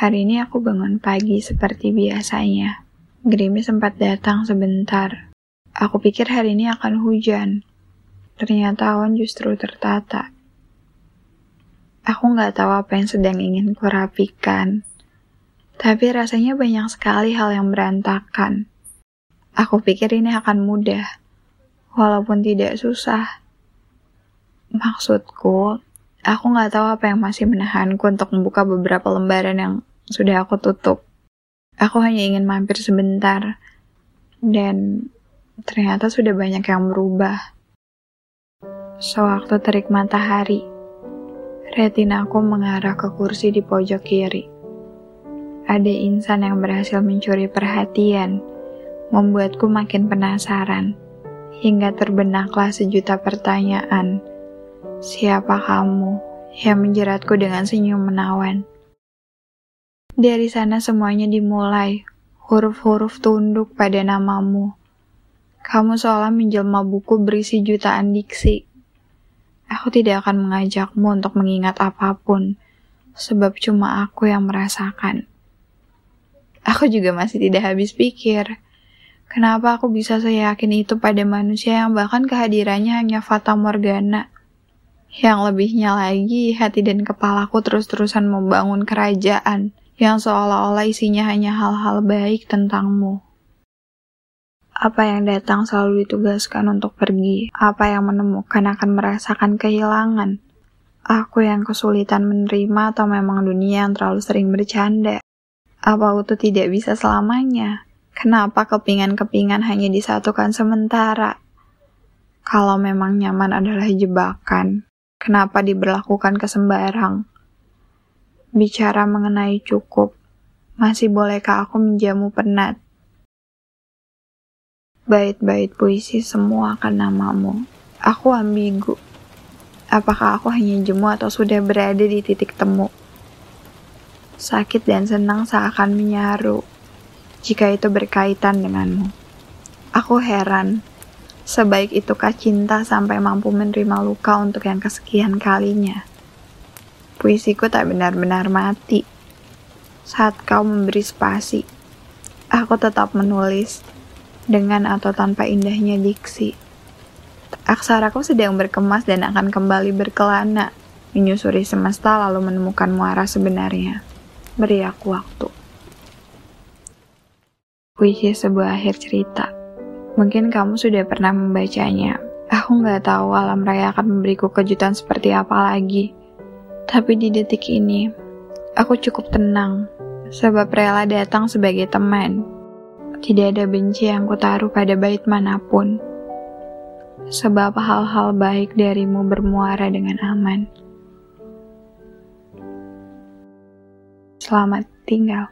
Hari ini aku bangun pagi seperti biasanya. Gerimis sempat datang sebentar. Aku pikir hari ini akan hujan. Ternyata awan justru tertata. Aku nggak tahu apa yang sedang ingin kurapikan. Tapi rasanya banyak sekali hal yang berantakan. Aku pikir ini akan mudah, walaupun tidak susah. Maksudku, aku nggak tahu apa yang masih menahanku untuk membuka beberapa lembaran yang sudah aku tutup. Aku hanya ingin mampir sebentar, dan ternyata sudah banyak yang berubah. Sewaktu terik matahari, retinaku mengarah ke kursi di pojok kiri. Ada insan yang berhasil mencuri perhatian, membuatku makin penasaran, hingga terbennaklah sejuta pertanyaan Siapa kamu yang menjeratku dengan senyum menawan? Dari sana semuanya dimulai, huruf-huruf tunduk pada namamu. Kamu seolah menjelma buku berisi jutaan diksi. Aku tidak akan mengajakmu untuk mengingat apa pun, sebab cuma aku yang merasakan. Aku juga masih tidak habis pikir. Kenapa aku bisa seyakin itu pada manusia yang bahkan kehadirannya hanya fata morgana? Yang lebihnya lagi, hati dan kepalaku terus-terusan membangun kerajaan yang seolah-olah isinya hanya hal-hal baik tentangmu. Apa yang datang selalu ditugaskan untuk pergi, apa yang menemukan akan merasakan kehilangan. Aku yang kesulitan menerima atau memang dunia yang terlalu sering bercanda. Apa itu tidak bisa selamanya? Kenapa kepingan-kepingan hanya disatukan sementara? Kalau memang nyaman adalah jebakan, Kenapa diberlakukan ke sembarang? Bicara mengenai cukup, masih bolehkah aku menjamu penat? Bait-bait puisi semua akan namamu. Aku ambigu. Apakah aku hanya jemu atau sudah berada di titik temu? Sakit dan senang seakan menyaru jika itu berkaitan denganmu. Aku heran Sebaik itukah cinta sampai mampu menerima luka untuk yang kesekian kalinya? Puisiku tak benar-benar mati. Saat kau memberi spasi, aku tetap menulis dengan atau tanpa indahnya diksi. Aksaraku sedang berkemas dan akan kembali berkelana, menyusuri semesta lalu menemukan muara sebenarnya. Beri aku waktu. Puisi sebuah akhir cerita. Mungkin kamu sudah pernah membacanya. Aku nggak tahu alam raya akan memberiku kejutan seperti apa lagi. Tapi di detik ini, aku cukup tenang. Sebab rela datang sebagai teman. Tidak ada benci yang kutaruh pada bait mana pun. Sebab hal-hal baik darimu bermuara dengan aman. Selamat tinggal.